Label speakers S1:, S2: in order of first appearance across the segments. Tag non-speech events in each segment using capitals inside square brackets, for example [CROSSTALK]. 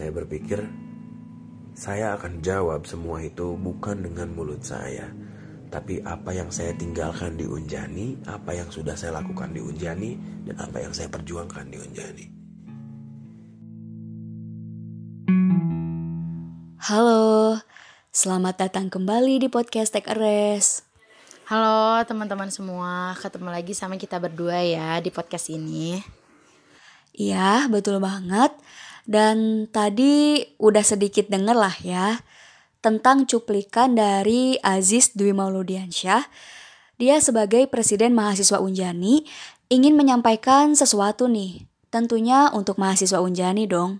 S1: Saya berpikir saya akan jawab semua itu bukan dengan mulut saya, tapi apa yang saya tinggalkan di Unjani, apa yang sudah saya lakukan di Unjani, dan apa yang saya perjuangkan di Unjani.
S2: Halo, selamat datang kembali di podcast Take a Rest.
S3: Halo teman-teman semua, ketemu lagi sama kita berdua ya di podcast ini.
S2: Iya, betul banget. Dan tadi udah sedikit denger lah ya tentang cuplikan dari Aziz Dwi Mauludiansyah. Dia sebagai Presiden Mahasiswa Unjani ingin menyampaikan sesuatu nih. Tentunya untuk mahasiswa Unjani dong.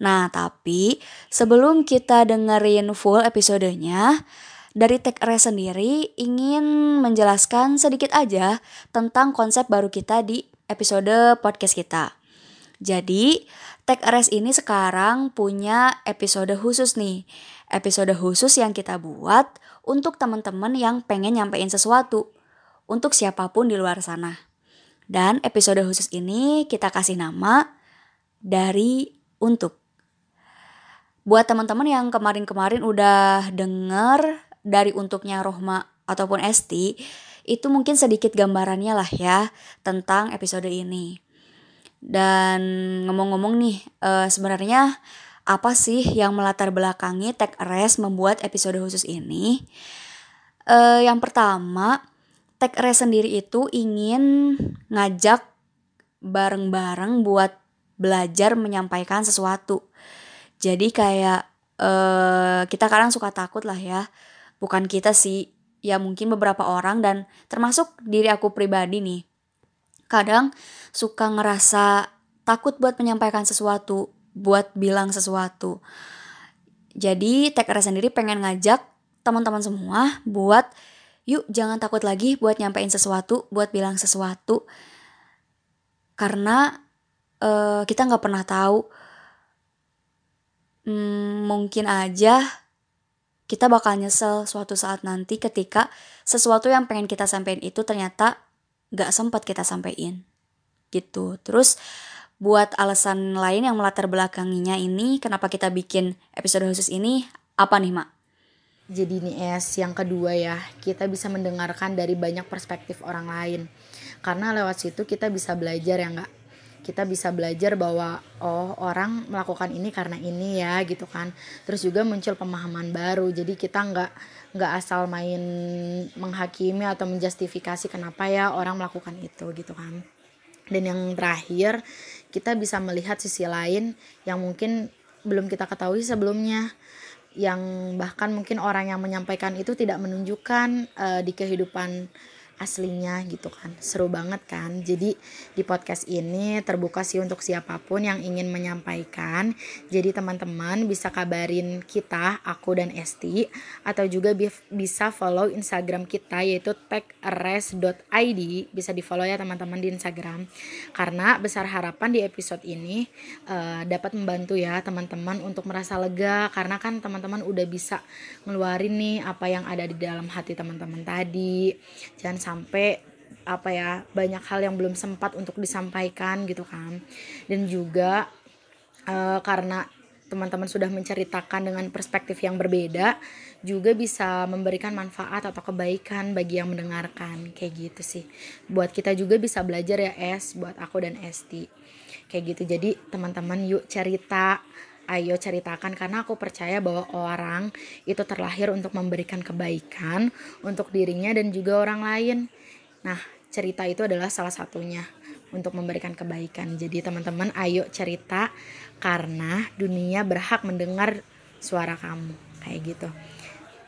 S2: Nah, tapi sebelum kita dengerin full episodenya, dari Tech Rest sendiri ingin menjelaskan sedikit aja tentang konsep baru kita di episode podcast kita. Jadi, Tech Rest ini sekarang punya episode khusus nih. Episode khusus yang kita buat untuk teman-teman yang pengen nyampein sesuatu. Untuk siapa pun di luar sana. Dan episode khusus ini kita kasih nama dari untuk. Buat teman-teman yang kemarin-kemarin udah denger dari untuknya Rohma ataupun Esti, itu mungkin sedikit gambarannya lah ya tentang episode ini. Dan ngomong-ngomong nih, uh, sebenarnya apa sih yang melatar belakangi Tech Rest membuat episode khusus ini? Uh, yang pertama, Tech Rest sendiri itu ingin ngajak bareng-bareng buat belajar menyampaikan sesuatu jadi kayak uh, kita kadang suka takut lah ya. Bukan kita sih, ya mungkin beberapa orang dan termasuk diri aku pribadi nih. Kadang suka ngerasa takut buat menyampaikan sesuatu, buat bilang sesuatu. Jadi TKR sendiri pengen ngajak teman-teman semua buat yuk jangan takut lagi buat nyampein sesuatu, buat bilang sesuatu. Karena uh, kita nggak pernah tahu hmm, mungkin aja kita bakal nyesel suatu saat nanti ketika sesuatu yang pengen kita sampein itu ternyata gak sempat kita sampein gitu. Terus buat alasan lain yang melatar belakanginya ini kenapa kita bikin episode khusus ini apa nih mak?
S3: Jadi nih es yang kedua ya kita bisa mendengarkan dari banyak perspektif orang lain. Karena lewat situ kita bisa belajar ya nggak kita bisa belajar bahwa oh orang melakukan ini karena ini ya gitu kan. Terus juga muncul pemahaman baru. Jadi kita nggak nggak asal main menghakimi atau menjustifikasi kenapa ya orang melakukan itu gitu kan dan yang terakhir kita bisa melihat sisi lain yang mungkin belum kita ketahui sebelumnya. Yang bahkan mungkin orang yang menyampaikan itu tidak menunjukkan uh, di kehidupan aslinya gitu kan. Seru banget kan. Jadi di podcast ini terbuka sih untuk siapa pun yang ingin menyampaikan. Jadi teman-teman bisa kabarin kita aku dan Esti atau juga bisa follow Instagram kita yaitu techres.id bisa di follow ya teman-teman di Instagram. Karena besar harapan di episode ini uh, dapat membantu ya teman-teman untuk merasa lega. Karena kan teman-teman udah bisa ngeluarin nih apa yang ada di dalam hati teman-teman tadi. Jangan sampai apa ya banyak hal yang belum sempat untuk disampaikan gitu kan. Dan juga uh, karena teman-teman sudah menceritakan dengan perspektif yang berbeda juga bisa memberikan manfaat atau kebaikan bagi yang mendengarkan kayak gitu sih. Buat kita juga bisa belajar ya es buat aku dan Esti. Kayak gitu. Jadi teman-teman yuk cerita ayo ceritakan karena aku percaya bahwa orang itu terlahir untuk memberikan kebaikan untuk dirinya dan juga orang lain. Nah, cerita itu adalah salah satunya untuk memberikan kebaikan. Jadi teman-teman ayo cerita karena dunia berhak mendengar suara kamu kayak gitu.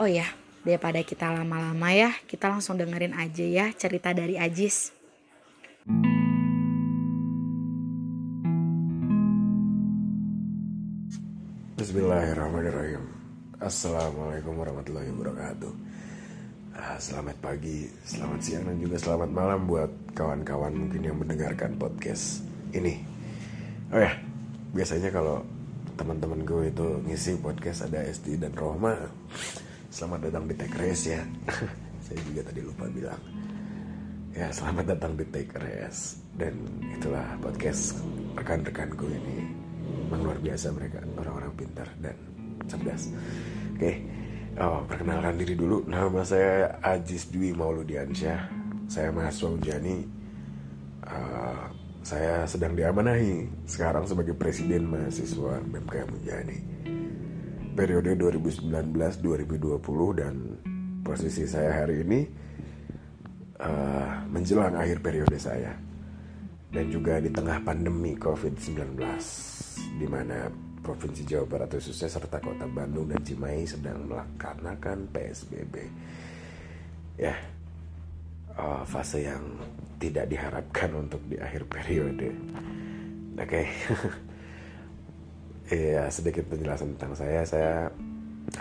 S3: Oh ya, daripada kita lama-lama ya, kita langsung dengerin aja ya cerita dari Ajis.
S1: Bismillahirrahmanirrahim. Assalamualaikum warahmatullahi wabarakatuh. Ah, Selamat pagi, selamat siang dan juga selamat malam buat kawan-kawan mungkin yang mendengarkan podcast ini. Oh ya, biasanya kalau teman-teman gue itu ngisi podcast ada Esti dan Rohma Selamat datang di Tech Race ya. [LAUGHS] Saya juga tadi lupa bilang. Ya selamat datang di Tech Race. Dan itulah podcast rekan-rekanku ini memang luar biasa mereka orang-orang pintar dan cerdas. Oke oh perkenalkan diri dulu. Nama saya Ajis Dwi Mauludiansyah. Saya mahasiswa Unjani. Uh, saya sedang diamanahi sekarang sebagai presiden mahasiswa BMKM Unjani. Periode 2019-2020 dan posisi saya hari ini uh, menjelang akhir periode saya dan juga di tengah pandemi COVID-19 di mana Provinsi Jawa Barat khususnya serta Kota Bandung dan Cimahi sedang melaksanakan PSBB. Ya, uh, fase yang tidak diharapkan [LAUGHS] untuk di akhir periode. Oke, okay. [LAUGHS] ya sedikit penjelasan tentang saya. Saya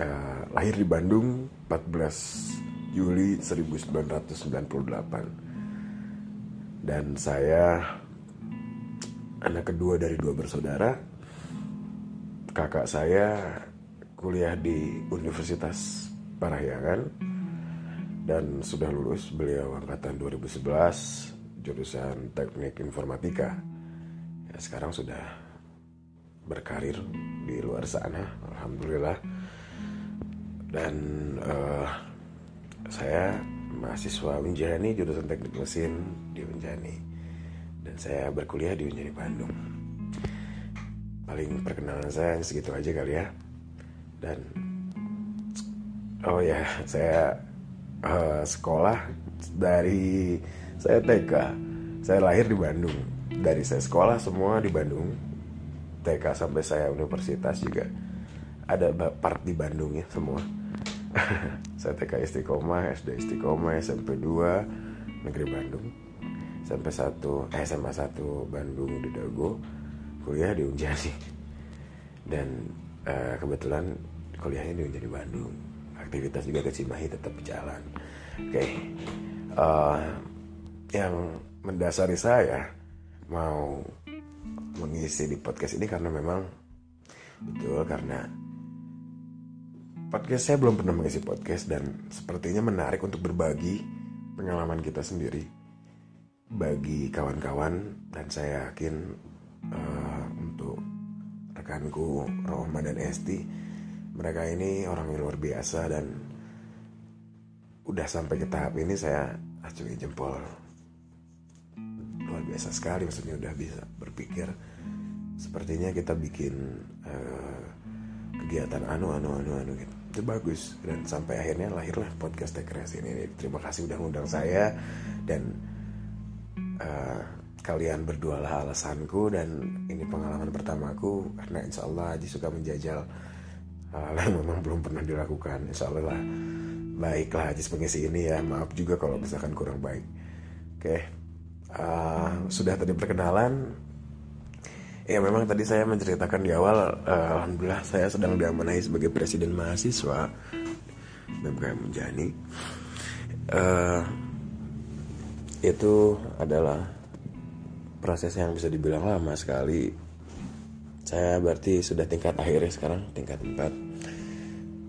S1: uh, lahir di Bandung 14 Juli 1998 dan saya anak kedua dari dua bersaudara kakak saya kuliah di Universitas Parahyangan dan sudah lulus beliau angkatan 2011 jurusan Teknik Informatika. Ya, sekarang sudah berkarir di luar sana, alhamdulillah. Dan uh, saya mahasiswa Unjani jurusan Teknik Mesin di Unjani dan saya berkuliah di Unjani Bandung. Paling perkenalan saya segitu aja kali ya. Dan oh ya saya uh, sekolah dari saya TK saya lahir di Bandung. Dari saya sekolah semua di Bandung. TK sampai saya universitas juga. Ada part di Bandung ya semua [LAUGHS] saya TK Istiqomah SD Istiqomah SMP 2 Negeri Bandung. Sampai satu eh, SMA 1 Bandung di Dago. Kuliah di Unjani. Dan uh, kebetulan kuliahnya di Unjani Bandung. Aktivitas juga ke Cimahi tetap berjalan. Oke. Okay. uh, eh, yang mendasari saya mau mengisi di podcast ini karena memang betul karena podcast saya belum pernah mengisi podcast dan sepertinya menarik untuk berbagi pengalaman kita sendiri bagi kawan-kawan dan saya yakin uh, untuk rekanku Rohma dan Esti mereka ini orang yang luar biasa dan udah sampai ke tahap ini saya acungi jempol. Luar biasa sekali maksudnya udah bisa berpikir. Sepertinya kita bikin uh, kegiatan anu anu anu anu gitu. Itu bagus. Dan sampai akhirnya lahirlah podcast Tekres ini. Terima kasih udah ngundang saya. Dan uh, kalian berdua lah alasanku dan ini pengalaman pertamaku. Karena insya Allah Haji suka menjajal hal yang memang belum pernah dilakukan. Insya Allah lah. Baiklah Haji pengisi ini ya. Maaf juga kalau misalkan kurang baik. Oke. Uh, sudah tadi perkenalan ya memang tadi saya menceritakan di awal uh, alhamdulillah saya sedang diamanahi sebagai presiden mahasiswa BMKM Menjani uh, itu adalah proses yang bisa dibilang lama sekali. Saya berarti sudah tingkat akhirnya sekarang tingkat 4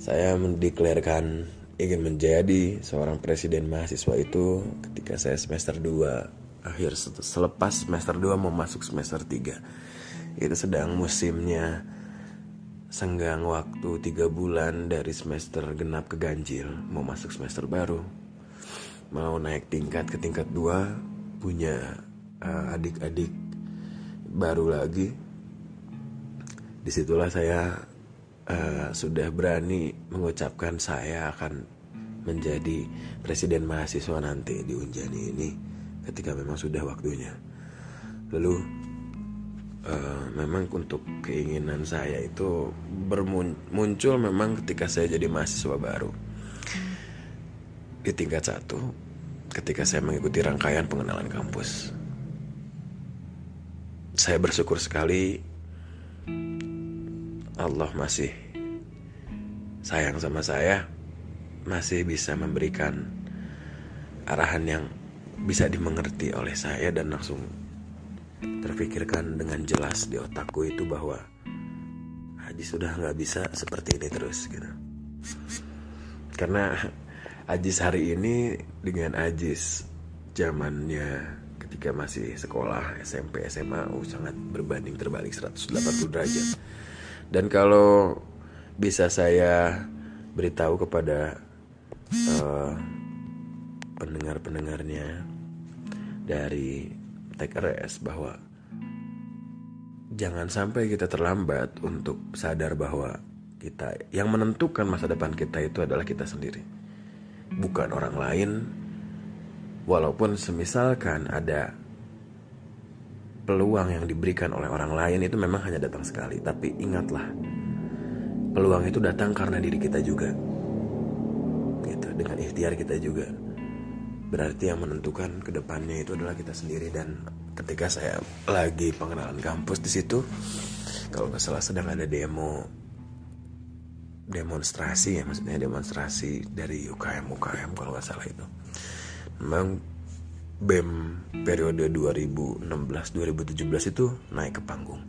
S1: saya mendeklarkan ingin menjadi seorang presiden mahasiswa itu ketika saya semester 2 akhir selepas semester 2 mau masuk semester 3 itu sedang musimnya. Senggang waktu 3 bulan dari semester genap ke ganjil. Mau masuk semester baru. Mau naik tingkat ke tingkat 2 punya uh, adik-adik baru lagi. Di situlah saya uh, sudah berani mengucapkan saya akan menjadi presiden mahasiswa nanti di Unjani ini ketika memang sudah waktunya. Lalu uh, memang untuk keinginan saya itu bermuncul memang ketika saya jadi mahasiswa baru. Di tingkat satu ketika saya mengikuti rangkaian pengenalan kampus. Saya bersyukur sekali Allah masih sayang sama saya masih bisa memberikan arahan yang bisa dimengerti oleh saya dan langsung terpikirkan dengan jelas di otakku itu bahwa Haji sudah nggak bisa seperti ini terus gitu. Karena Ajis hari ini dengan Ajis zamannya ketika masih sekolah SMP SMA oh, sangat berbanding terbalik 180 derajat. Dan kalau bisa saya beritahu kepada uh, pendengar-pendengarnya dari TKRS bahwa jangan sampai kita terlambat untuk sadar bahwa kita yang menentukan masa depan kita itu adalah kita sendiri. Bukan orang lain. Walaupun semisalkan ada peluang yang diberikan oleh orang lain itu memang hanya datang sekali. Tapi ingatlah peluang itu datang karena diri kita juga. Gitu dengan ikhtiar kita juga berarti yang menentukan ke depannya itu adalah kita sendiri. Dan ketika saya lagi pengenalan kampus di situ kalau nggak salah sedang ada demo demonstrasi ya maksudnya demonstrasi dari UKM UKM kalau nggak salah itu. Memang BEM periode 2016 2017 itu naik ke panggung.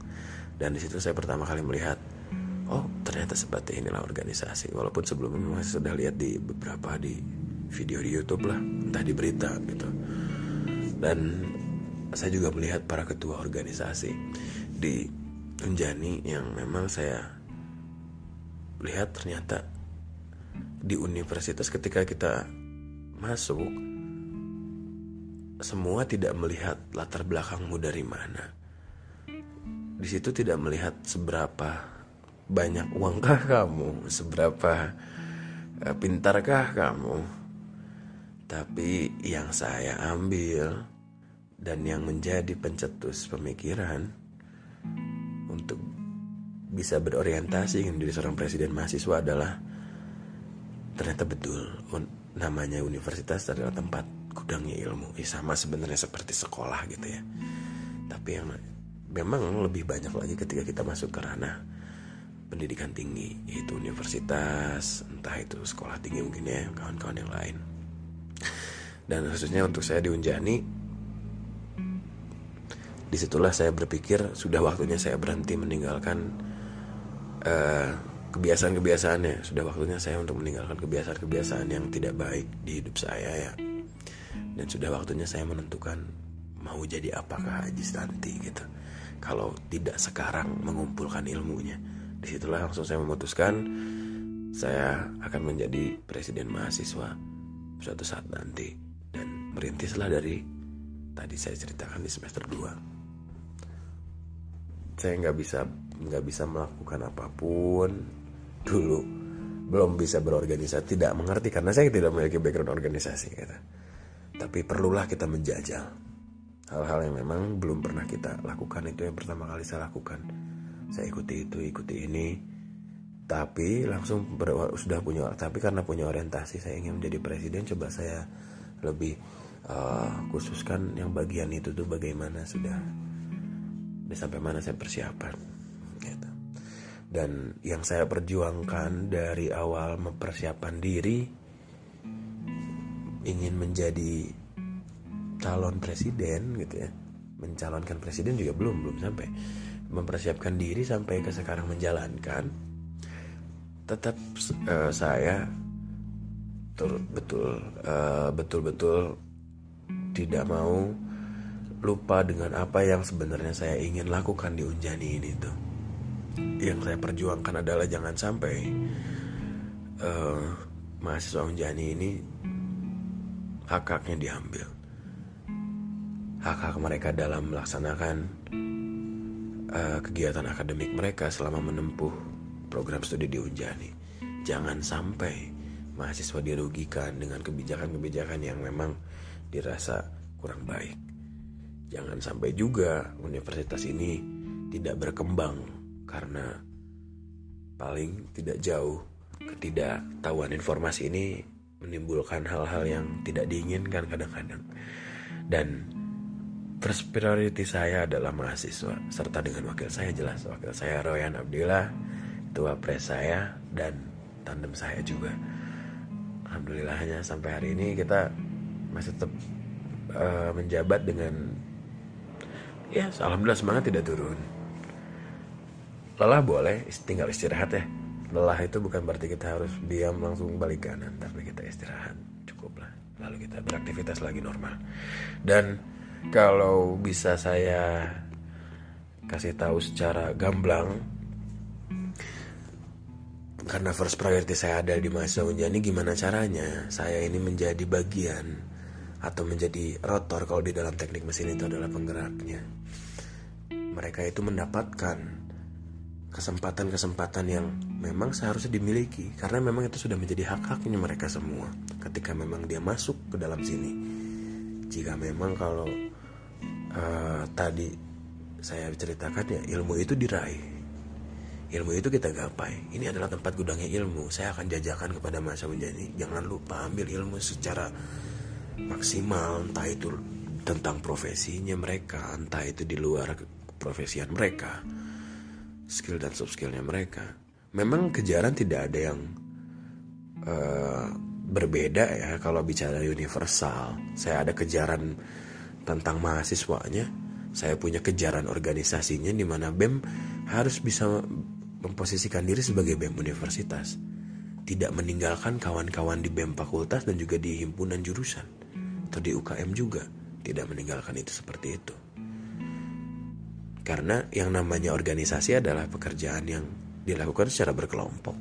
S1: Dan di situ saya pertama kali melihat oh ternyata seperti inilah organisasi. Walaupun sebelumnya masih sudah lihat di beberapa di video di YouTube lah entah di berita gitu dan saya juga melihat para ketua organisasi di Unjani yang memang saya lihat ternyata di universitas ketika kita masuk semua tidak melihat latar belakangmu dari mana. Di situ tidak melihat seberapa banyak uangkah kamu, seberapa uh, pintarkah kamu. Tapi yang saya ambil dan yang menjadi pencetus pemikiran untuk bisa berorientasi menjadi seorang presiden mahasiswa adalah ternyata betul. Namanya universitas adalah tempat gudangnya ilmu. Ya, sama sebenarnya seperti sekolah gitu ya. Tapi yang memang lebih banyak lagi ketika kita masuk ke ranah pendidikan tinggi yaitu universitas entah itu sekolah tinggi mungkin ya kawan-kawan yang lain dan khususnya untuk saya di Unjani di situlah saya berpikir sudah waktunya saya berhenti meninggalkan uh, kebiasaan-kebiasaannya. Sudah waktunya saya untuk meninggalkan kebiasaan-kebiasaan yang tidak baik di hidup saya ya. Dan sudah waktunya saya menentukan mau jadi apakah Haji nanti gitu. Kalau tidak sekarang mengumpulkan ilmunya. Di situlah langsung saya memutuskan saya akan menjadi presiden mahasiswa suatu saat nanti. Dan merintislah dari tadi saya ceritakan di semester 2 saya nggak bisa nggak bisa melakukan apa pun. Dulu belum bisa berorganisasi tidak mengerti karena saya tidak memiliki background organisasi gitu. tapi perlulah kita menjajal hal-hal yang memang belum pernah kita lakukan. Itu yang pertama kali saya lakukan. Saya ikuti itu ikuti ini tapi langsung ber, sudah punya tapi karena punya orientasi saya ingin menjadi presiden coba saya lebih uh, khususkan yang bagian itu tuh bagaimana sudah sampai mana saya persiapan dan yang saya perjuangkan dari awal mempersiapkan diri ingin menjadi calon presiden gitu ya. Mencalonkan presiden juga belum belum sampai. Mempersiapkan diri sampai ke sekarang menjalankan tetap uh, saya betul betul uh, betul betul tidak mau lupa dengan apa yang sebenarnya saya ingin lakukan di Unjani ini tuh. Yang saya perjuangkan adalah jangan sampai uh, mahasiswa Unjani ini hak-haknya diambil. Hak-hak mereka dalam melaksanakan uh, kegiatan akademik mereka selama menempuh program studi di Unjani. Jangan sampai mahasiswa dirugikan dengan kebijakan-kebijakan yang memang dirasa kurang baik. Jangan sampai juga universitas ini tidak berkembang karena paling tidak jauh ketidaktahuan informasi ini menimbulkan hal-hal yang tidak diinginkan kadang-kadang. Dan first priority saya adalah mahasiswa serta dengan wakil saya jelas wakil saya Royan Abdillah tua pres saya dan tandem saya juga. Alhamdulillahnya sampai hari ini kita masih tetap uh, menjabat dengan ya alhamdulillah semangat tidak turun. Lelah boleh tinggal istirahat ya. Lelah itu bukan berarti kita harus diam langsung balik kanan tapi kita istirahat cukup lah. Lalu kita beraktivitas lagi normal. Dan kalau bisa saya kasih tahu secara gamblang karena first priority saya ada di masa Unjani gimana caranya saya ini menjadi bagian atau menjadi rotor kalau di dalam teknik mesin itu adalah penggeraknya. Mereka itu mendapatkan kesempatan-kesempatan yang memang seharusnya dimiliki karena memang itu sudah menjadi hak-haknya mereka semua ketika memang dia masuk ke dalam sini. Jika memang kalau uh, tadi saya ceritakan ya ilmu itu diraih ilmu itu kita gapai. Ini adalah tempat gudangnya ilmu. Saya akan jajakan kepada masa menjadi jangan lupa ambil ilmu secara maksimal entah itu tentang profesinya mereka entah itu di luar profesian mereka skill dan soft skillnya mereka. Memang kejaran tidak ada yang uh, berbeda ya kalau bicara universal. Saya ada kejaran tentang mahasiswanya. Saya punya kejaran organisasinya di mana BEM harus bisa memposisikan diri sebagai BEM universitas, tidak meninggalkan kawan-kawan di BEM fakultas dan juga di himpunan jurusan atau di UKM juga tidak meninggalkan itu seperti itu. Karena yang namanya organisasi adalah pekerjaan yang dilakukan secara berkelompok.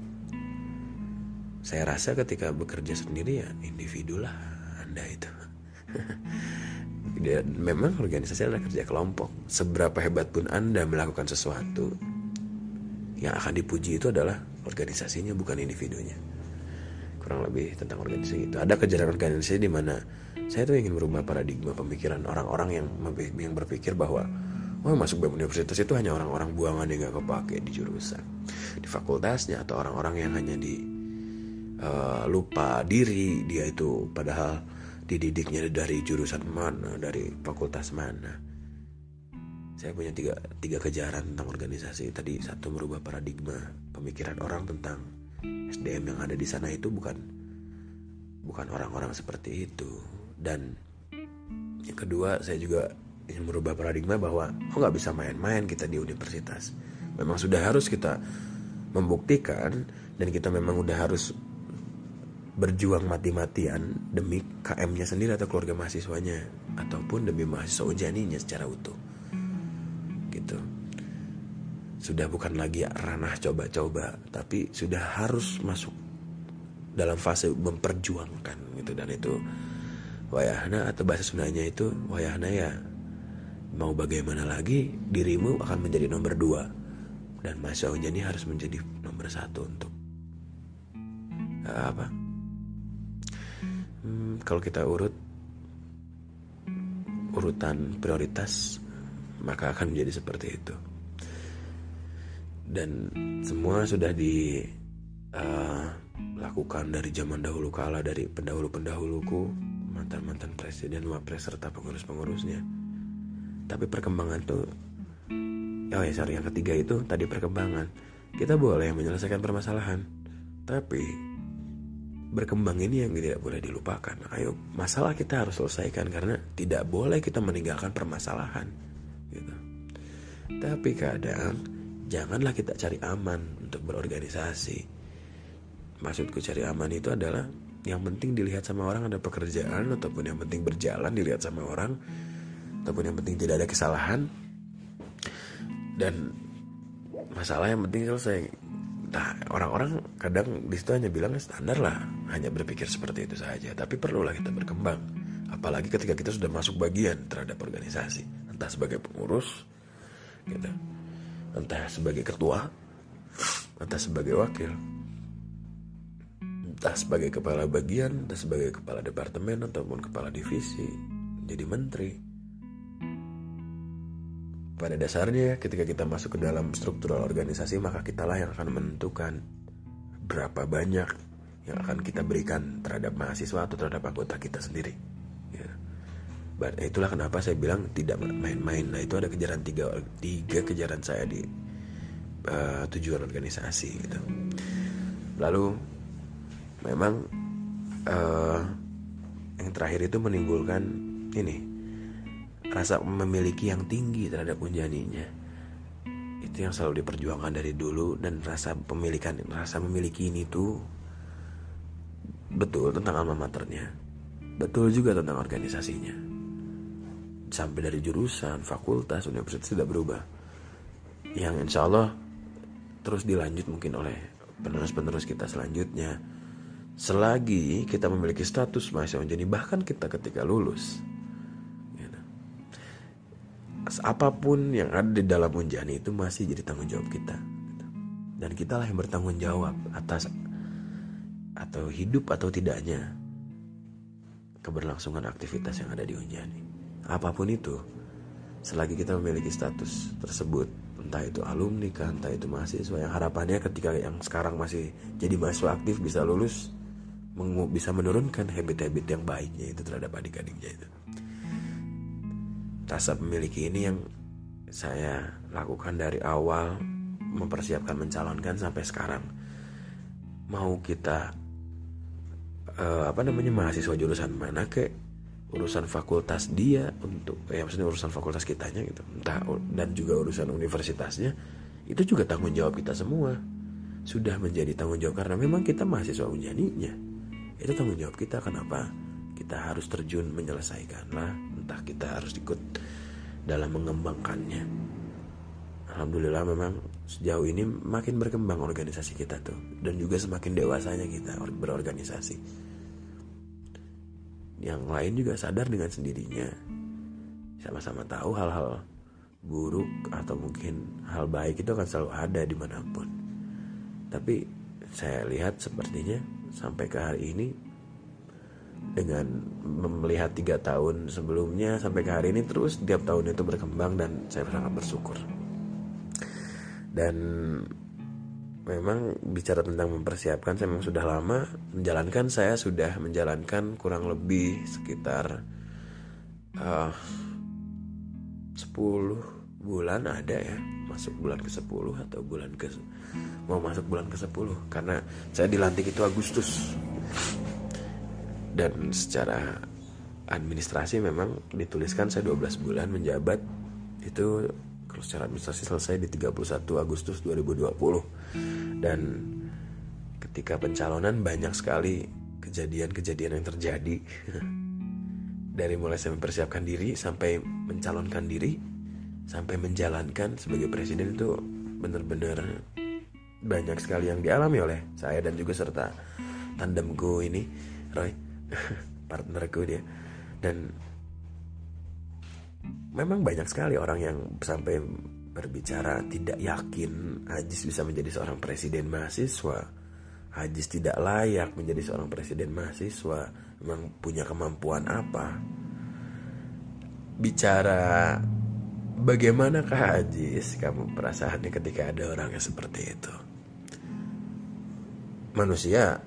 S1: Saya rasa ketika bekerja sendiri ya individu lah Anda itu. [LAUGHS] Memang organisasi adalah kerja kelompok. Seberapa hebat pun Anda melakukan sesuatu, yang akan dipuji itu adalah organisasinya bukan individunya. Kurang lebih tentang organisasi itu. Ada kejadian organisasi di mana saya tuh ingin merubah paradigma pemikiran orang-orang yang yang berpikir bahwa Wah masuk BEM universitas itu hanya orang-orang buangan yang gak kepake di jurusan. Di fakultasnya atau orang-orang yang hanya di uh, lupa diri Dia itu padahal dididiknya dari jurusan mana, dari fakultas mana saya punya tiga, tiga kejaran tentang organisasi. Tadi satu merubah paradigma pemikiran orang tentang SDM yang ada di sana itu bukan bukan orang-orang seperti itu. Dan yang kedua saya juga ingin merubah paradigma bahwa oh nggak bisa main-main kita di universitas? Memang sudah harus kita membuktikan dan kita memang udah harus berjuang mati-matian demi KM-nya sendiri atau keluarga mahasiswanya ataupun demi mahasiswa ujaninya secara utuh gitu. Sudah bukan lagi ranah coba-coba tapi sudah harus masuk dalam fase memperjuangkan gitu. Dan itu wayahna atau bahasa Sundanya itu wayahna ya mau bagaimana lagi dirimu akan menjadi nomor dua. Dan masa ini harus menjadi nomor satu untuk apa? Hmm, kalau kita urut urutan prioritas maka akan menjadi seperti itu. Dan semua sudah dilakukan uh, dari zaman dahulu kala dari pendahulu-pendahuluku mantan-mantan presiden wapres serta pengurus-pengurusnya. Tapi perkembangan tuh oh ya sorry yang ketiga itu tadi perkembangan. Kita boleh menyelesaikan permasalahan tapi berkembang ini yang tidak boleh dilupakan. Ayo masalah kita harus selesaikan karena tidak boleh kita meninggalkan permasalahan gitu. Tapi kadang janganlah kita cari aman untuk berorganisasi. Maksudku cari aman itu adalah yang penting dilihat sama orang ada pekerjaan ataupun yang penting berjalan dilihat sama orang ataupun yang penting tidak ada kesalahan dan masalah yang penting selesai. Nah, orang-orang kadang di situ hanya bilang standar lah, hanya berpikir seperti itu saja. Tapi perlulah kita berkembang, apalagi ketika kita sudah masuk bagian terhadap organisasi entah sebagai pengurus gitu. Entah sebagai ketua entah sebagai wakil entah sebagai kepala bagian entah sebagai kepala departemen ataupun kepala divisi jadi menteri. Pada dasarnya ketika kita masuk ke dalam struktural organisasi maka kitalah yang akan menentukan berapa banyak yang akan kita berikan terhadap mahasiswa atau terhadap anggota kita sendiri itulah kenapa saya bilang tidak main-main. Nah itu ada kejaran tiga, tiga kejaran saya di uh, tujuan organisasi gitu. Lalu memang uh, yang terakhir itu menimbulkan ini rasa memiliki yang tinggi terhadap unjaninya. Itu yang selalu diperjuangkan dari dulu dan rasa pemilikan rasa memiliki ini tuh betul tentang alma maternya. Betul juga tentang organisasinya sampai dari jurusan, fakultas, universitas tidak berubah. Yang insya Allah terus dilanjut mungkin oleh penerus-penerus kita selanjutnya. Selagi kita memiliki status mahasiswa jadi bahkan kita ketika lulus, gitu. apa pun yang ada di dalam unjani itu masih jadi tanggung jawab kita. Dan kita lah yang bertanggung jawab atas atau hidup atau tidaknya keberlangsungan aktivitas yang ada di Unjani. Apa pun itu, selagi kita memiliki status tersebut, entah itu alumni kan, entah itu mahasiswa yang harapannya ketika yang sekarang masih jadi mahasiswa aktif bisa lulus, bisa menurunkan habit-habit yang baiknya itu terhadap adik-adiknya itu. Rasa memiliki ini yang saya lakukan dari awal mempersiapkan mencalonkan sampai sekarang. Mau kita uh, apa namanya mahasiswa jurusan mana ke urusan fakultas dia untuk ya maksudnya urusan fakultas kitanya gitu. Entah dan juga urusan universitasnya itu juga tanggung jawab kita semua. Sudah menjadi tanggung jawab karena memang kita mahasiswa unjaninya. Itu tanggung jawab kita kenapa? Kita harus terjun menyelesaikan lah entah kita harus ikut dalam mengembangkannya. Alhamdulillah memang sejauh ini makin berkembang organisasi kita tuh dan juga semakin dewasanya kita berorganisasi yang lain juga sadar dengan sendirinya. Sama-sama tahu hal-hal buruk atau mungkin hal baik itu akan selalu ada di mana pun. Tapi saya lihat sepertinya sampai ke hari ini dengan melihat tiga tahun sebelumnya sampai ke hari ini terus tiap tahun itu berkembang dan saya sangat bersyukur. Dan memang bicara tentang mempersiapkan saya memang sudah lama menjalankan. Saya sudah menjalankan kurang lebih sekitar uh, 10 bulan ada ya. Masuk bulan ke 10 atau bulan ke mau masuk bulan ke 10 karena saya dilantik itu Agustus. Dan secara administrasi memang dituliskan saya 12 bulan menjabat. Itu kalau secara administrasi selesai di 31 Agustus 2020 dan ketika pencalonan banyak sekali kejadian-kejadian yang terjadi. [LAUGHS] Dari mulai saya mempersiapkan diri sampai mencalonkan diri sampai menjalankan sebagai presiden itu benar-benar banyak sekali yang dialami oleh saya dan juga serta tandemku ini Roy [LAUGHS] partnerku dia. Dan memang banyak sekali orang yang sampai berbicara tidak yakin Ajis bisa menjadi seorang presiden mahasiswa. Ajis tidak layak menjadi seorang presiden mahasiswa. Memang punya kemampuan apa? Bicara bagaimanakah Ajis kamu perasaannya ketika ada orang yang seperti itu? Manusia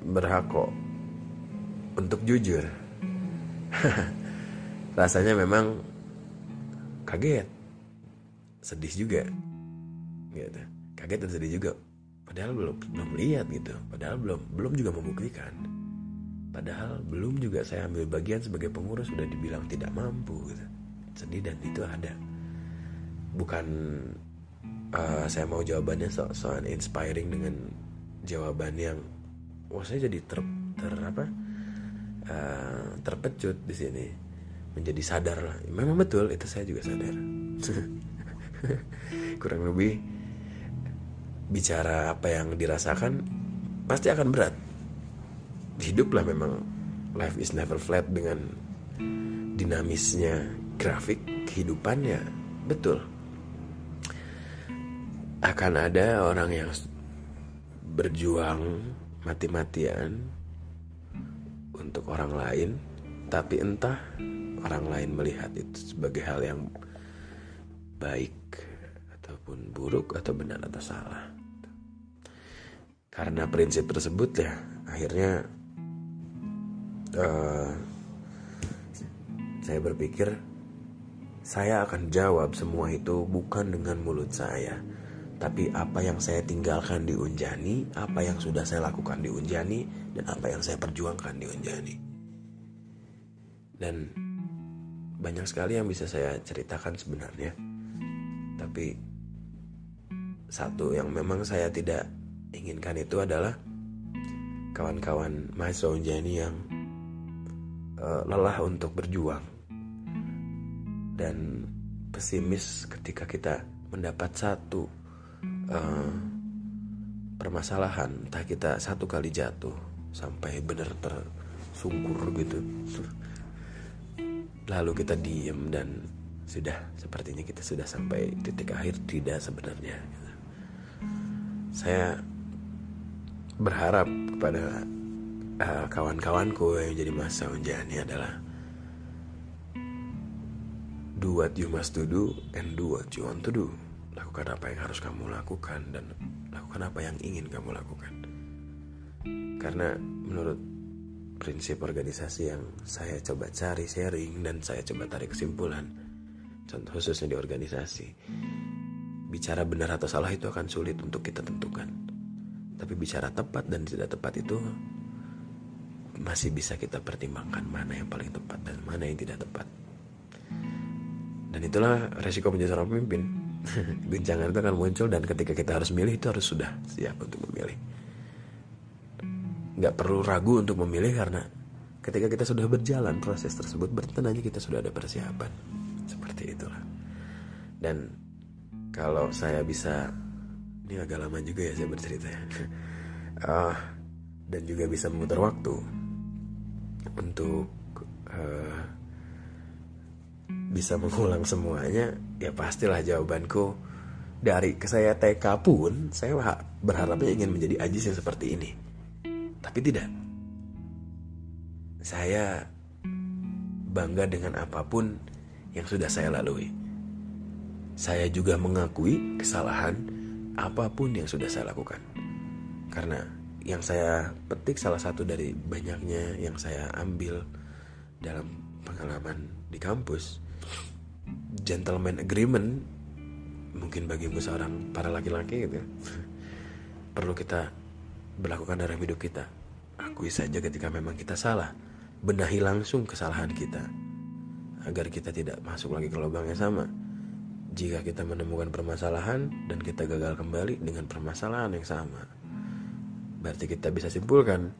S1: berhak kok untuk jujur. [LAUGHS] Rasanya memang kaget. Sedih juga. Gitu. Kaget dan sedih juga. Padahal belum belum lihat gitu. Padahal belum belum juga membuktikan. Padahal belum juga saya ambil bagian sebagai pengurus sudah dibilang tidak mampu gitu. Sedih dan itu ada. Bukan uh, saya mau jawabannya so soal inspiring dengan jawaban yang wah saya jadi ter, ter apa uh, terpecut di sini menjadi sadar lah. Memang betul itu saya juga sadar. [LAUGHS] Kurang lebih bicara apa yang dirasakan pasti akan berat. Hidup lah memang life is never flat dengan dinamisnya grafik kehidupannya betul. Akan ada orang yang berjuang mati-matian untuk orang lain tapi entah orang lain melihat itu sebagai hal yang baik ataupun buruk atau benar atau salah. Karena prinsip tersebut ya akhirnya uh, saya berpikir saya akan jawab semua itu bukan dengan mulut saya, tapi apa yang saya tinggalkan di Unjani, apa yang sudah saya lakukan di Unjani, dan apa yang saya perjuangkan di Unjani. Dan banyak sekali yang bisa saya ceritakan sebenarnya. Tapi satu yang memang saya tidak inginkan itu adalah kawan-kawan mahasiswa Unjani yang uh, lelah untuk berjuang. dan pesimis ketika kita mendapat satu uh, permasalahan entah kita satu kali jatuh sampai benar tersungkur gitu lalu kita diem dan sudah sepertinya kita sudah sampai titik akhir tidak sebenarnya. Saya berharap kepada uh, kawan-kawanku yang jadi masa unjani adalah do what you must to do and do what you want to do. Lakukan apa yang harus kamu lakukan dan lakukan apa yang ingin kamu lakukan. Karena menurut prinsip organisasi yang saya coba cari sharing dan saya coba tarik kesimpulan. Contoh khususnya di organisasi. Bicara benar atau salah itu akan sulit untuk kita tentukan. Tapi bicara tepat dan tidak tepat itu masih bisa kita pertimbangkan mana yang paling tepat dan mana yang tidak tepat. Dan itulah resiko menjadi seorang pemimpin. [LAUGHS] Guncangan itu akan muncul dan ketika kita harus milih itu harus sudah siap untuk memilih nggak perlu ragu untuk memilih karena ketika kita sudah berjalan proses tersebut bertenangnya kita sudah ada persiapan. Seperti itulah. Dan kalau saya bisa ini agak lama juga ya saya bercerita ya. Uh, [LAUGHS] dan juga bisa memutar waktu untuk uh, bisa mengulang semuanya ya pastilah jawabanku. Dari saya TK pun saya berharapnya ingin menjadi Ajis yang seperti ini tapi tidak. Saya bangga dengan apa pun yang sudah saya lalui. Saya juga mengakui kesalahan apa pun yang sudah saya lakukan. Karena yang saya petik salah satu dari banyaknya yang saya ambil dalam pengalaman di kampus gentleman agreement mungkin bagimu seorang para laki-laki gitu ya, [LAUGHS] perlu kita berlakukan dalam hidup kita. Akui saja ketika memang kita salah benahi langsung kesalahan kita. Agar kita tidak masuk lagi ke lubang yang sama. Jika kita menemukan permasalahan dan kita gagal kembali dengan permasalahan yang sama. Berarti kita bisa simpulkan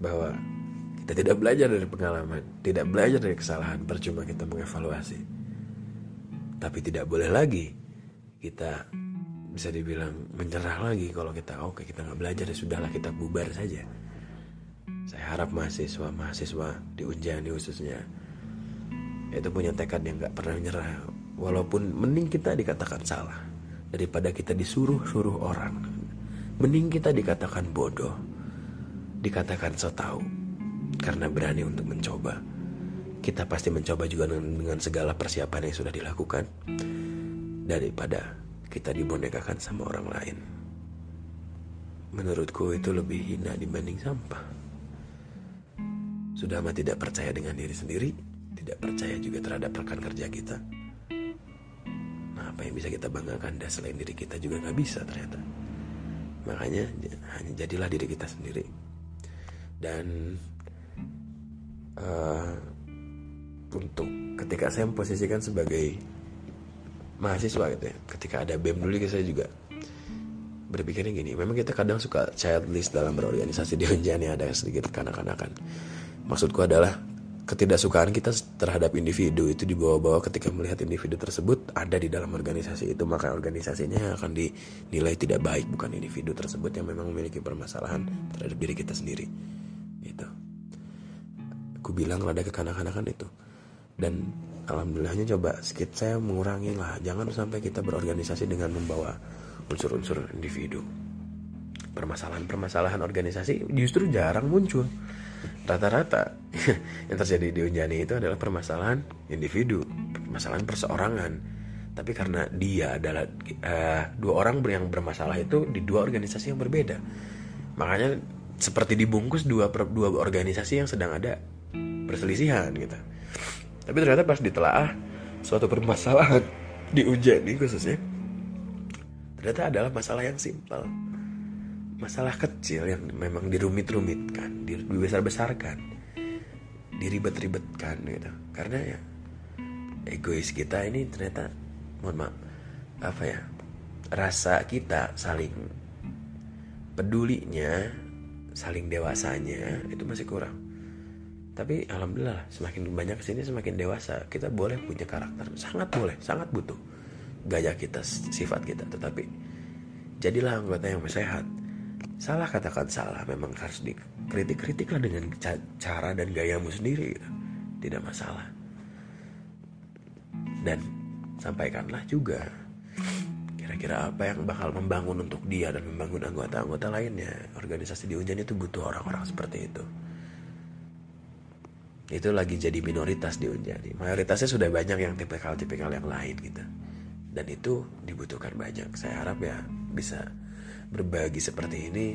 S1: bahwa kita tidak belajar dari pengalaman tidak belajar dari kesalahan percuma kita mengevaluasi. Tapi tidak boleh lagi kita bisa dibilang menyerah lagi kalau kita oke okay, kita nggak belajar ya sudahlah kita bubar saja. Saya harap mahasiswa mahasiswa di Unjani khususnya itu punya tekad yang nggak pernah menyerah. Walaupun mending kita dikatakan salah daripada kita disuruh suruh orang. Mending kita dikatakan bodoh dikatakan so tahu karena berani untuk mencoba. Kita pasti mencoba juga dengan, dengan segala persiapan yang sudah dilakukan daripada kita dibonekakan sama orang lain. Menurutku itu lebih hina dibanding sampah. Sudah amat tidak percaya dengan diri sendiri, tidak percaya juga terhadap rekan kerja kita. Nah, apa yang bisa kita banggakan dan selain diri kita juga nggak bisa ternyata. Makanya hanya jadilah diri kita sendiri. Dan uh, untuk ketika saya memposisikan sebagai mahasiswa gitu ya. Ketika ada BEM dulu gitu saya juga berpikirnya gini. Memang kita kadang suka childish dalam berorganisasi [LAUGHS] di Unjani ada sedikit kanak-kanakan. Maksudku adalah ketidaksukaan kita terhadap individu itu dibawa-bawa ketika melihat individu tersebut ada di dalam organisasi itu maka organisasinya akan dinilai tidak baik bukan individu tersebut yang memang memiliki permasalahan terhadap diri kita sendiri. Itu aku bilang rada kekanak-kanakan itu. Dan alhamdulillahnya coba sedikit saya mengurangi lah. Jangan sampai kita berorganisasi dengan membawa unsur-unsur individu. Permasalahan-permasalahan organisasi justru jarang muncul. Rata-rata [LAUGHS] yang terjadi di Unjani itu adalah permasalahan individu permasalahan perseorangan. Tapi karena dia adalah uh, dua orang yang bermasalah itu di dua organisasi yang berbeda. Makanya seperti dibungkus dua dua organisasi yang sedang ada perselisihan gitu tapi ternyata pas ditelaah suatu permasalahan di ujian ini khususnya ternyata adalah masalah yang simpel. Masalah kecil yang memang dirumit-rumitkan dibesar-besarkan diribet-ribetkan gitu. Karena ya egois kita ini ternyata mohon maaf apa ya rasa kita saling pedulinya saling dewasanya itu masih kurang tapi alhamdulillah semakin banyak ke sini semakin dewasa kita boleh punya karakter. Sangat boleh sangat butuh gaya kita sifat kita. Tetapi jadilah anggota yang sehat. Salah katakan salah memang harus dikritik kritiklah dengan cara dan gayamu sendiri gitu. tidak masalah. Dan sampaikanlah juga kira-kira apa yang bakal membangun untuk dia dan membangun anggota-anggota lainnya. Organisasi di Unjan itu butuh orang-orang seperti itu itu lagi jadi minoritas di Unjani. Mayoritasnya sudah banyak yang tipikal-tipikal yang lain gitu. Dan itu dibutuhkan banyak. Saya harap ya bisa berbagi seperti ini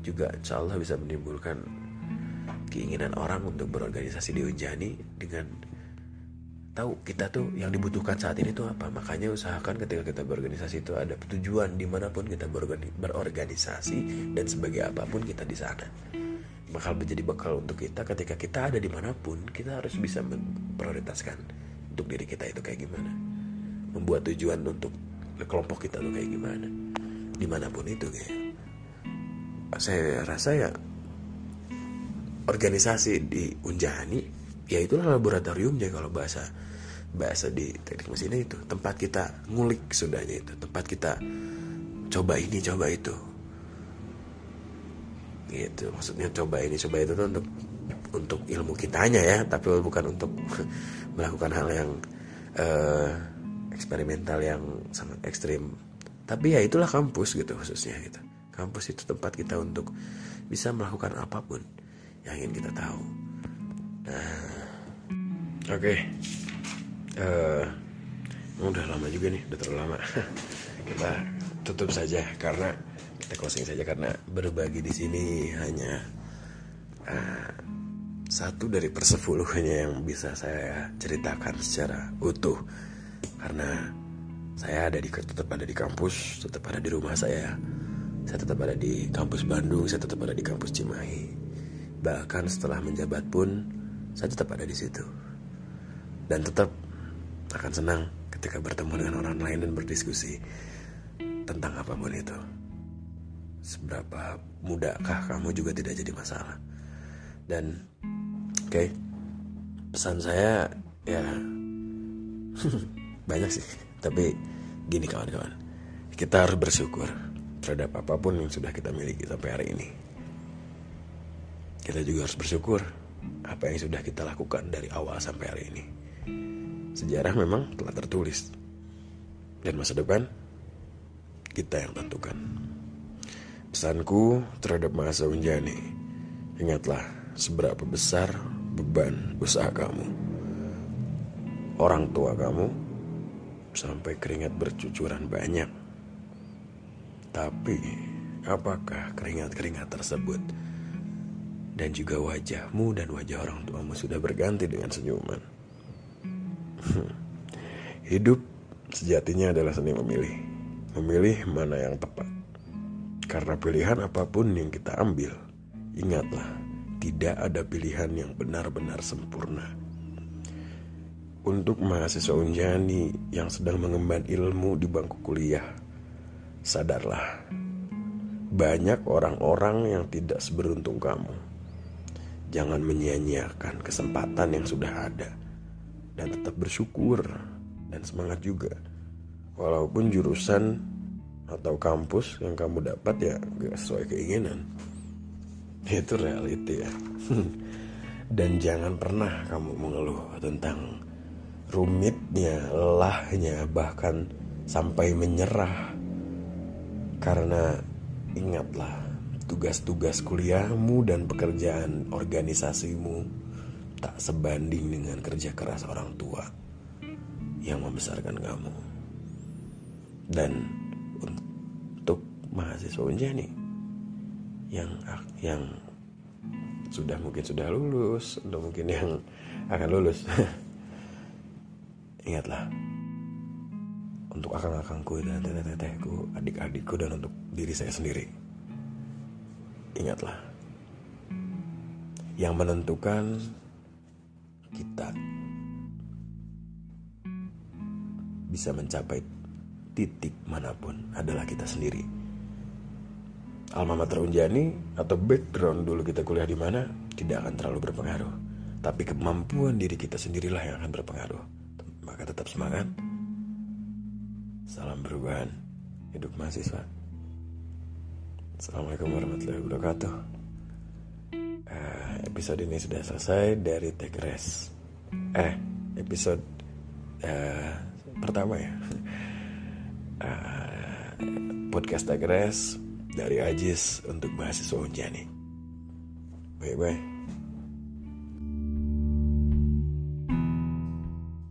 S1: juga insya Allah bisa menimbulkan keinginan orang untuk berorganisasi di Unjani dengan tahu kita tuh yang dibutuhkan saat ini tuh apa makanya usahakan ketika kita berorganisasi itu ada tujuan di mana pun kita berorganisasi dan sebagai apa pun kita di sana bakal menjadi bekal untuk kita ketika kita ada di mana pun kita harus bisa memprioritaskan untuk diri kita itu kayak gimana. Membuat tujuan untuk kelompok kita tuh kayak gimana. Di mana pun itu kayak. Saya rasa ya organisasi di Unjani ya itulah laboratoriumnya kalau bahasa bahasa di teknik mesin itu. Tempat kita ngulik sudahnya itu. Tempat kita coba ini coba itu gitu. Maksudnya coba ini coba itu tuh untuk untuk ilmu kitanya ya. Tapi bukan untuk [LAUGHS] melakukan hal yang uh, eksperimental yang sangat ekstrim. Tapi ya itulah kampus gitu khususnya gitu. Kampus itu tempat kita untuk bisa melakukan apa pun yang ingin kita tahu. Nah. Oke. Okay. uh, eh, udah lama juga nih udah terlalu lama. [LAUGHS] Kita tutup saja karena kita closing saja karena berbagi di sini hanya uh, satu dari persepuluhnya yang bisa saya ceritakan secara utuh. Karena saya ada di tetap ada di kampus tetap ada di rumah saya saya tetap ada di kampus Bandung saya tetap ada di kampus Cimahi. Bahkan setelah menjabat pun saya tetap ada di situ. Dan tetap akan senang ketika bertemu dengan orang lain dan berdiskusi tentang apa pun itu seberapa mudahkah kamu juga tidak jadi masalah? Dan oke okay, pesan saya ya [LAUGHS] banyak sih. Tapi gini kawan-kawan. Kita harus bersyukur terhadap apa pun yang sudah kita miliki sampai hari ini. Kita juga harus bersyukur apa yang sudah kita lakukan dari awal sampai hari ini. Sejarah memang telah tertulis. Dan masa depan kita yang tentukan. Pesanku terhadap masa Unjani, ingatlah seberapa besar beban usaha kamu. Orang tua kamu sampai keringat bercucuran banyak. Tapi apakah keringat-keringat tersebut dan juga wajahmu dan wajah orang tuamu sudah berganti dengan senyuman? [LAUGHS] Hidup sejatinya adalah seni memilih. Memilih mana yang tepat karena pilihan apa pun yang kita ambil, ingatlah, tidak ada pilihan yang benar-benar sempurna. Untuk mahasiswa Unjani yang sedang mengemban ilmu di bangku kuliah, sadarlah, banyak orang-orang yang tidak seberuntung kamu. Jangan menyia-nyiakan kesempatan yang sudah ada dan tetap bersyukur dan semangat juga. Walaupun jurusan atau kampus yang kamu dapat ya gak sesuai keinginan. Itu reality ya. [LAUGHS] Dan jangan pernah kamu mengeluh tentang rumitnya lelahnya bahkan sampai menyerah. Karena ingatlah tugas-tugas kuliahmu dan pekerjaan organisasimu tak sebanding dengan kerja keras orang tua yang membesarkan kamu. Dan mahasiswa Unjani yang yang sudah mungkin sudah lulus atau mungkin yang akan lulus. [LAUGHS] Ingatlah untuk akang-akangku dan teteh-tetehku adik-adikku dan untuk diri saya sendiri. Ingatlah yang menentukan kita bisa mencapai titik mana pun adalah kita sendiri alma mater Unjani atau background dulu kita kuliah di mana tidak akan terlalu berpengaruh. tapi kemampuan diri kita sendirilah yang akan berpengaruh. Maka tetap semangat. Salam perubahan. Hidup mahasiswa. Assalamualaikum warahmatullahi wabarakatuh. Uh, episode ini sudah selesai dari Take Rest. Eh, episode uh, pertama ya. Uh, [LAUGHS] podcast Take Rest dari Ajis untuk mahasiswa Unjani. Bye bye.